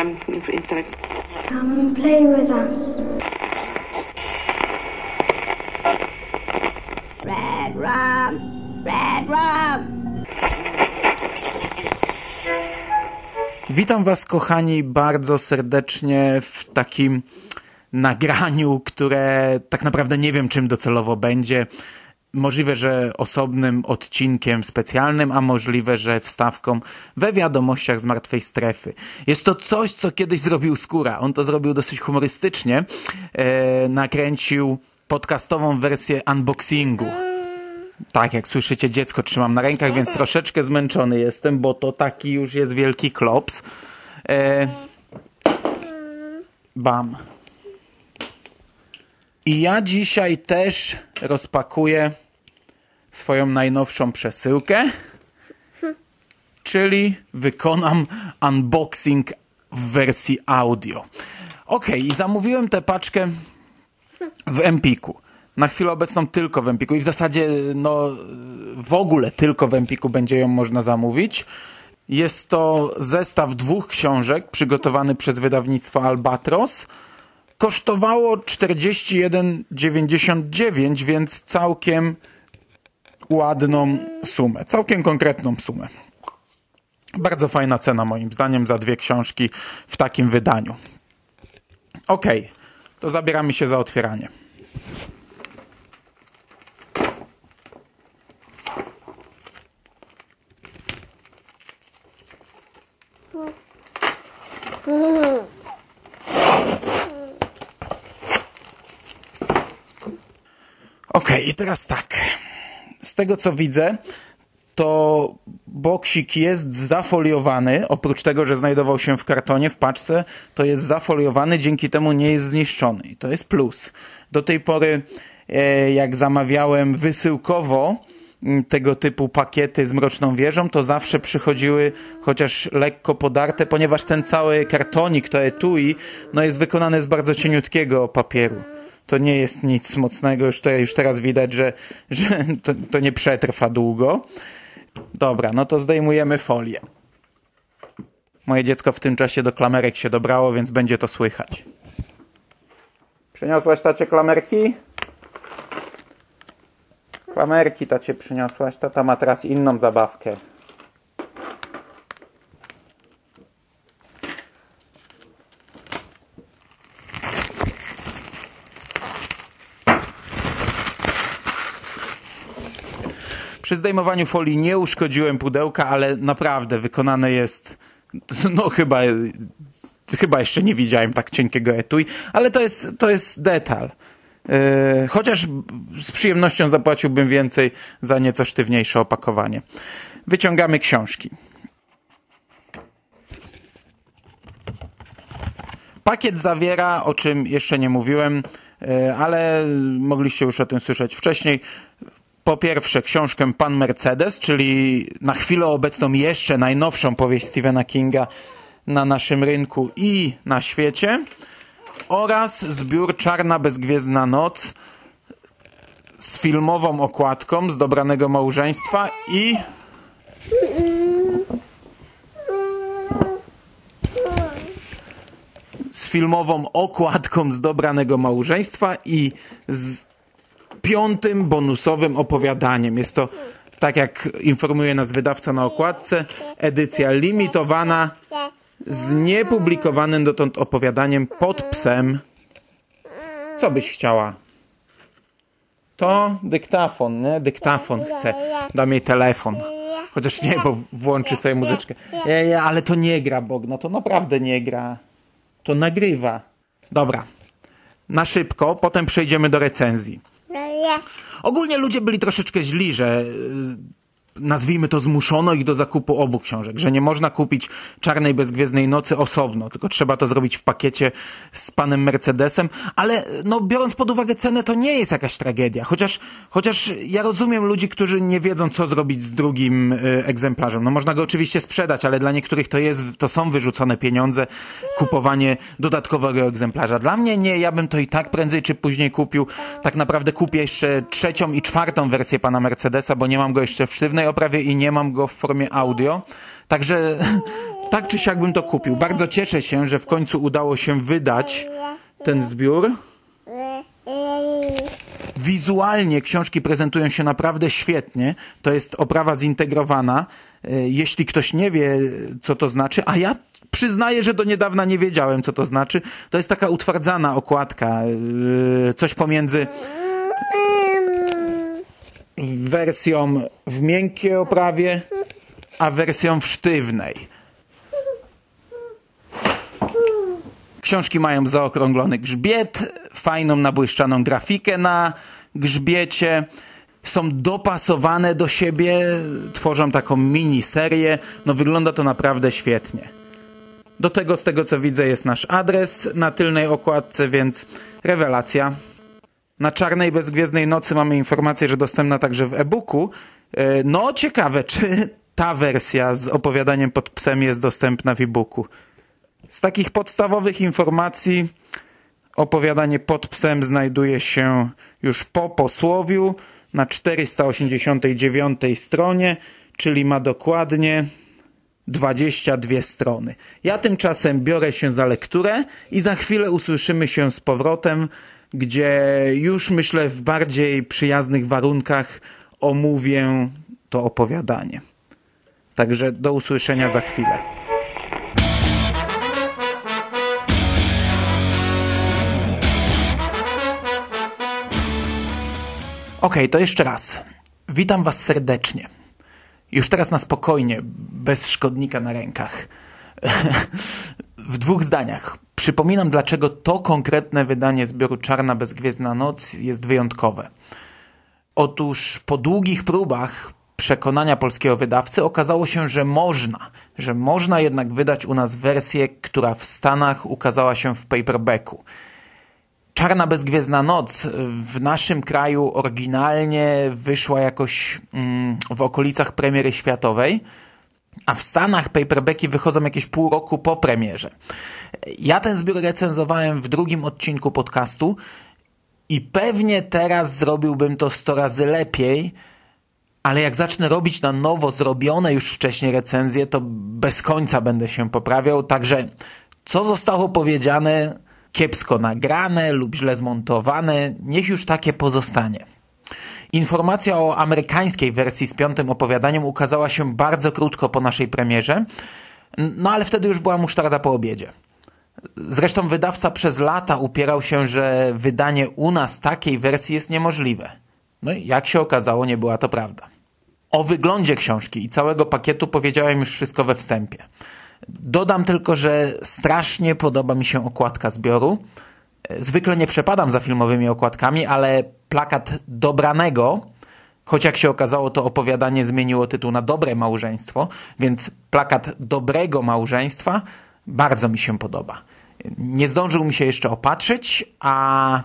um, intellectual. Come and play with us. Red rum, red rum. Witam Was, kochani, bardzo serdecznie w takim nagraniu, które tak naprawdę nie wiem, czym docelowo będzie. Możliwe, że osobnym odcinkiem specjalnym, a możliwe, że wstawką we wiadomościach z martwej strefy. Jest to coś, co kiedyś zrobił Skóra. On to zrobił dosyć humorystycznie. E, nakręcił podcastową wersję unboxingu. Tak, jak słyszycie, dziecko trzymam na rękach, więc troszeczkę zmęczony jestem, bo to taki już jest wielki klops. E... Bam. I ja dzisiaj też rozpakuję swoją najnowszą przesyłkę, czyli wykonam unboxing w wersji audio. Ok, i zamówiłem tę paczkę w Empiku. Na chwilę obecną tylko w Empiku i w zasadzie no, w ogóle tylko w Empiku będzie ją można zamówić. Jest to zestaw dwóch książek przygotowany przez wydawnictwo Albatros. Kosztowało 41,99, więc całkiem ładną sumę, całkiem konkretną sumę. Bardzo fajna cena moim zdaniem za dwie książki w takim wydaniu. Ok, to zabieramy się za otwieranie. I teraz tak. Z tego co widzę, to boksik jest zafoliowany. Oprócz tego, że znajdował się w kartonie, w paczce, to jest zafoliowany, dzięki temu nie jest zniszczony. I to jest plus. Do tej pory, e, jak zamawiałem wysyłkowo tego typu pakiety z Mroczną Wieżą, to zawsze przychodziły chociaż lekko podarte, ponieważ ten cały kartonik, to etui, no jest wykonany z bardzo cieniutkiego papieru to nie jest nic mocnego, już, to, już teraz widać, że, że to, to nie przetrwa długo. Dobra, no to zdejmujemy folię. Moje dziecko w tym czasie do klamerek się dobrało, więc będzie to słychać. Przyniosłaś tacie klamerki? Klamerki tacie przyniosłaś. Tata ma teraz inną zabawkę. Przy zdejmowaniu folii nie uszkodziłem pudełka, ale naprawdę wykonane jest no chyba chyba jeszcze nie widziałem tak cienkiego etui, ale to jest, to jest detal. Yy, chociaż z przyjemnością zapłaciłbym więcej za nieco sztywniejsze opakowanie. Wyciągamy książki. Pakiet zawiera, o czym jeszcze nie mówiłem, yy, ale mogliście już o tym słyszeć wcześniej, po pierwsze książkę Pan Mercedes, czyli na chwilę obecną jeszcze najnowszą powieść Stephena Kinga na naszym rynku i na świecie. Oraz zbiór Czarna Bezgwiezdna Noc z filmową okładką z dobranego małżeństwa i z filmową okładką z dobranego małżeństwa i z piątym bonusowym opowiadaniem. Jest to, tak jak informuje nas wydawca na okładce, edycja limitowana z niepublikowanym dotąd opowiadaniem pod psem. Co byś chciała? To dyktafon, nie? Dyktafon chcę. Dam jej telefon. Chociaż nie, bo włączy sobie muzyczkę. Nie, nie, ale to nie gra, Bogna. To naprawdę nie gra. To nagrywa. Dobra. Na szybko, potem przejdziemy do recenzji. Ogólnie ludzie byli troszeczkę źli, że y, nazwijmy to zmuszono ich do zakupu obu książek, że nie można kupić Czarnej Bezgwiezdnej Nocy osobno, tylko trzeba to zrobić w pakiecie z panem Mercedesem, ale no biorąc pod uwagę cenę, to nie jest jakaś tragedia, chociaż, chociaż ja rozumiem ludzi, którzy nie wiedzą, co zrobić z drugim y, egzemplarzem. No można go oczywiście sprzedać, ale dla niektórych to jest, to są wyrzucone pieniądze, kupowanie dodatkowego egzemplarza. Dla mnie nie, ja bym to i tak prędzej czy później kupił. Tak naprawdę kupię jeszcze trzecią i czwartą wersję pana Mercedesa, bo nie mam go jeszcze w sztywnej oprawie i nie mam go w formie audio. Także tak czy siak bym to kupił. Bardzo cieszę się, że w końcu udało się wydać ten zbiór. Wizualnie książki prezentują się naprawdę świetnie. To jest oprawa zintegrowana. E, Jeśli ktoś nie wie, co to znaczy, a ja przyznaję, że do niedawna nie wiedziałem, co to znaczy, to jest taka utwardzana okładka. e, Coś pomiędzy wersją w miękkiej oprawie, a wersją w sztywnej. Książki mają zaokrąglony grzbiet, fajną nabłyszczaną grafikę na grzbiecie. Są dopasowane do siebie, tworzą taką mini serię. No wygląda to naprawdę świetnie. Do tego, z tego co widzę, jest nasz adres na tylnej okładce, więc rewelacja. Na Czarnej Bezgwiezdnej Nocy mamy informację, że dostępna także w e-booku. E, No, ciekawe, czy ta wersja z opowiadaniem pod psem jest dostępna w e-booku. Z takich podstawowych informacji opowiadanie pod psem znajduje się już po posłowiu na 489 stronie, czyli ma dokładnie 22 strony. Ja tymczasem biorę się za lekturę i za chwilę usłyszymy się z powrotem, gdzie już myślę w bardziej przyjaznych warunkach omówię to opowiadanie. Także do usłyszenia za chwilę. Okej, to jeszcze raz. Witam Was serdecznie. Już teraz na spokojnie, bez szkodnika na rękach. w dwóch zdaniach. Przypominam, dlaczego to konkretne wydanie zbioru Czarna Bezgwiezdna Noc jest wyjątkowe. Otóż po długich próbach przekonania polskiego wydawcy okazało się, że można, że można jednak wydać u nas wersję, która w Stanach ukazała się w paperbacku. Czarna Bezgwiezdna Noc w naszym kraju oryginalnie wyszła jakoś mm, w okolicach premiery światowej, a w Stanach paperbacki wychodzą jakieś pół roku po premierze. Ja ten zbiór recenzowałem w drugim odcinku podcastu i pewnie teraz zrobiłbym to 100 razy lepiej, ale jak zacznę robić na nowo zrobione już wcześniej recenzje, to bez końca będę się poprawiał, także co zostało powiedziane kiepsko nagrane lub źle zmontowane, niech już takie pozostanie. Informacja o amerykańskiej wersji z piątym opowiadaniem ukazała się bardzo krótko po naszej premierze, no ale wtedy już była musztarda po obiedzie. Zresztą wydawca przez lata upierał się, że wydanie u nas takiej wersji jest niemożliwe. No i jak się okazało, nie była to prawda. O wyglądzie książki i całego pakietu powiedziałem już wszystko we wstępie. Dodam tylko, że strasznie podoba mi się okładka zbioru. Zwykle nie przepadam za filmowymi okładkami, ale plakat dobranego, choć jak się okazało, to opowiadanie zmieniło tytuł na Dobre Małżeństwo, więc plakat dobrego małżeństwa bardzo mi się podoba. Nie zdążył mi się jeszcze opatrzyć, a,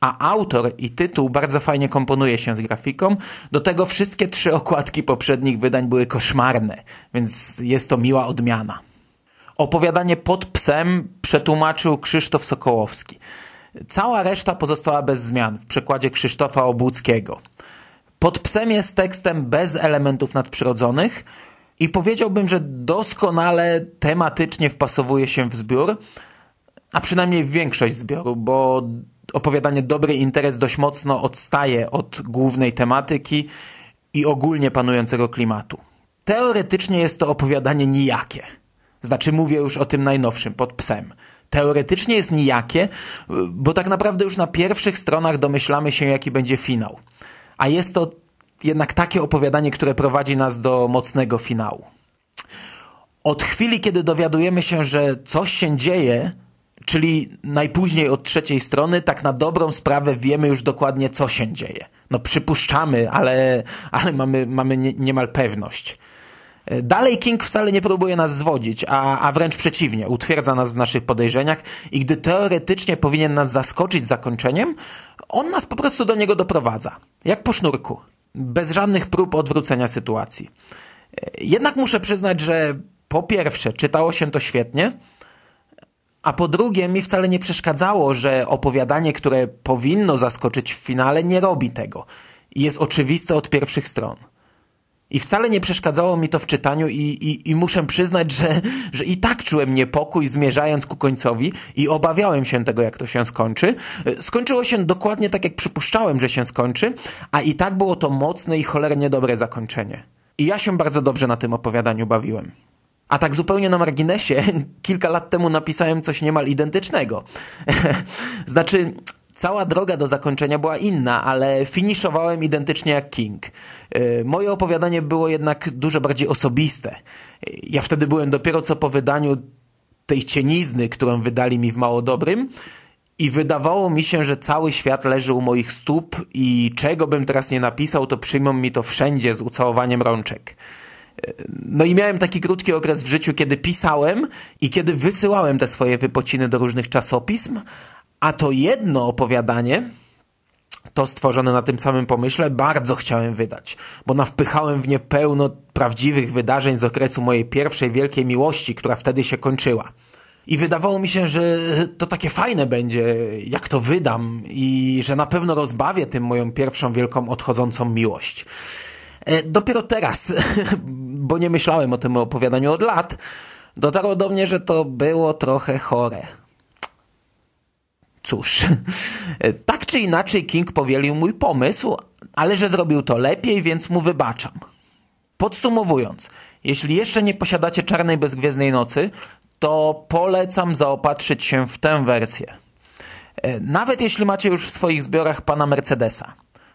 a autor i tytuł bardzo fajnie komponuje się z grafiką. Do tego wszystkie trzy okładki poprzednich wydań były koszmarne, więc jest to miła odmiana. Opowiadanie pod psem przetłumaczył Krzysztof Sokołowski. Cała reszta pozostała bez zmian w przekładzie Krzysztofa Obłuckiego. Pod psem jest tekstem bez elementów nadprzyrodzonych i powiedziałbym, że doskonale tematycznie wpasowuje się w zbiór, a przynajmniej w większość zbioru, bo opowiadanie Dobry Interes dość mocno odstaje od głównej tematyki i ogólnie panującego klimatu. Teoretycznie jest to opowiadanie nijakie. Znaczy mówię już o tym najnowszym, pod psem. Teoretycznie jest nijakie, bo tak naprawdę już na pierwszych stronach domyślamy się, jaki będzie finał. A jest to jednak takie opowiadanie, które prowadzi nas do mocnego finału. Od chwili, kiedy dowiadujemy się, że coś się dzieje, czyli najpóźniej od trzeciej strony, tak na dobrą sprawę wiemy już dokładnie, co się dzieje. No przypuszczamy, ale, ale mamy, mamy nie, niemal pewność. Dalej King wcale nie próbuje nas zwodzić, a, a wręcz przeciwnie, utwierdza nas w naszych podejrzeniach i gdy teoretycznie powinien nas zaskoczyć zakończeniem, on nas po prostu do niego doprowadza. Jak po sznurku. Bez żadnych prób odwrócenia sytuacji. Jednak muszę przyznać, że po pierwsze czytało się to świetnie, a po drugie mi wcale nie przeszkadzało, że opowiadanie, które powinno zaskoczyć w finale, nie robi tego. Jest oczywiste od pierwszych stron. I wcale nie przeszkadzało mi to w czytaniu i, i, i muszę przyznać, że, że i tak czułem niepokój zmierzając ku końcowi i obawiałem się tego, jak to się skończy. Skończyło się dokładnie tak, jak przypuszczałem, że się skończy, a i tak było to mocne i cholernie dobre zakończenie. I ja się bardzo dobrze na tym opowiadaniu bawiłem. A tak zupełnie na marginesie, kilka lat temu napisałem coś niemal identycznego. znaczy, cała droga do zakończenia była inna, ale finiszowałem identycznie jak King. E, moje opowiadanie było jednak dużo bardziej osobiste. Ja wtedy byłem dopiero co po wydaniu tej cienizny, którą wydali mi w Mało Dobrym i wydawało mi się, że cały świat leży u moich stóp i czego bym teraz nie napisał, to przyjmą mi to wszędzie z ucałowaniem rączek. No i miałem taki krótki okres w życiu, kiedy pisałem i kiedy wysyłałem te swoje wypociny do różnych czasopism, a to jedno opowiadanie, to stworzone na tym samym pomyśle, bardzo chciałem wydać, bo nawpychałem w nie pełno prawdziwych wydarzeń z okresu mojej pierwszej wielkiej miłości, która wtedy się kończyła. I wydawało mi się, że to takie fajne będzie, jak to wydam i że na pewno rozbawię tym moją pierwszą wielką odchodzącą miłość. E, dopiero teraz, bo nie myślałem o tym opowiadaniu od lat, dotarło do mnie, że to było trochę chore. Cóż, tak czy inaczej King powielił mój pomysł, ale że zrobił to lepiej, więc mu wybaczam. Podsumowując, jeśli jeszcze nie posiadacie Czarnej Bezgwiezdnej Nocy, to polecam zaopatrzyć się w tę wersję. E, nawet jeśli macie już w swoich zbiorach pana Mercedesa.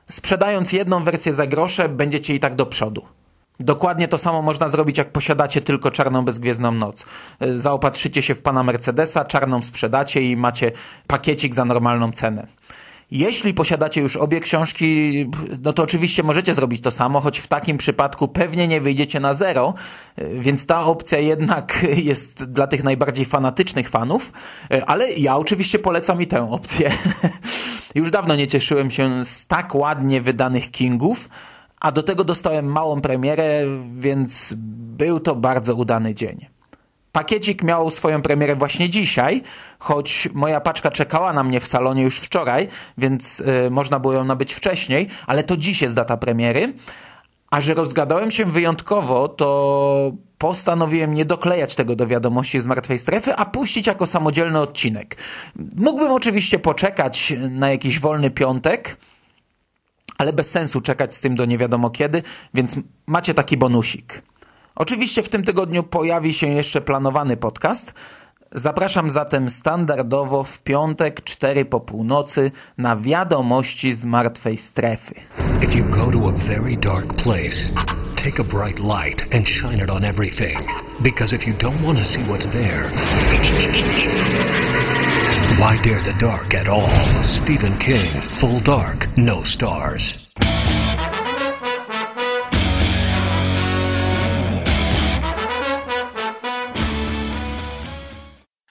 Sprzedając jedną wersję za grosze, będziecie i tak do przodu. Dokładnie to samo można zrobić, jak posiadacie tylko czarną bezgwiezdną noc. E, zaopatrzycie się w pana Mercedesa, czarną sprzedacie i macie pakiecik za normalną cenę. Jeśli posiadacie już obie książki, no to oczywiście możecie zrobić to samo, choć w takim przypadku pewnie nie wyjdziecie na zero, e, więc ta opcja jednak jest dla tych najbardziej fanatycznych fanów, e, ale ja oczywiście polecam i tę opcję. Już dawno nie cieszyłem się z tak ładnie wydanych Kingów, a do tego dostałem małą premierę, więc był to bardzo udany dzień. Pakiecik miał swoją premierę właśnie dzisiaj, choć moja paczka czekała na mnie w salonie już wczoraj, więc y, można było ją nabyć wcześniej, ale to dziś jest data premiery. A że rozgadałem się wyjątkowo, to postanowiłem nie doklejać tego do wiadomości z martwej strefy, a puścić jako samodzielny odcinek. Mógłbym oczywiście poczekać na jakiś wolny piątek, ale bez sensu czekać z tym do nie wiadomo kiedy, więc macie taki bonusik. Oczywiście w tym tygodniu pojawi się jeszcze planowany podcast. Zapraszam zatem standardowo w piątek 4 po północy na wiadomości z martwej strefy. If you go to a very dark place, take a bright light and shine it on everything. Because if you don't want to see what's there, Why dare the dark at all? Stephen King, full dark, no stars.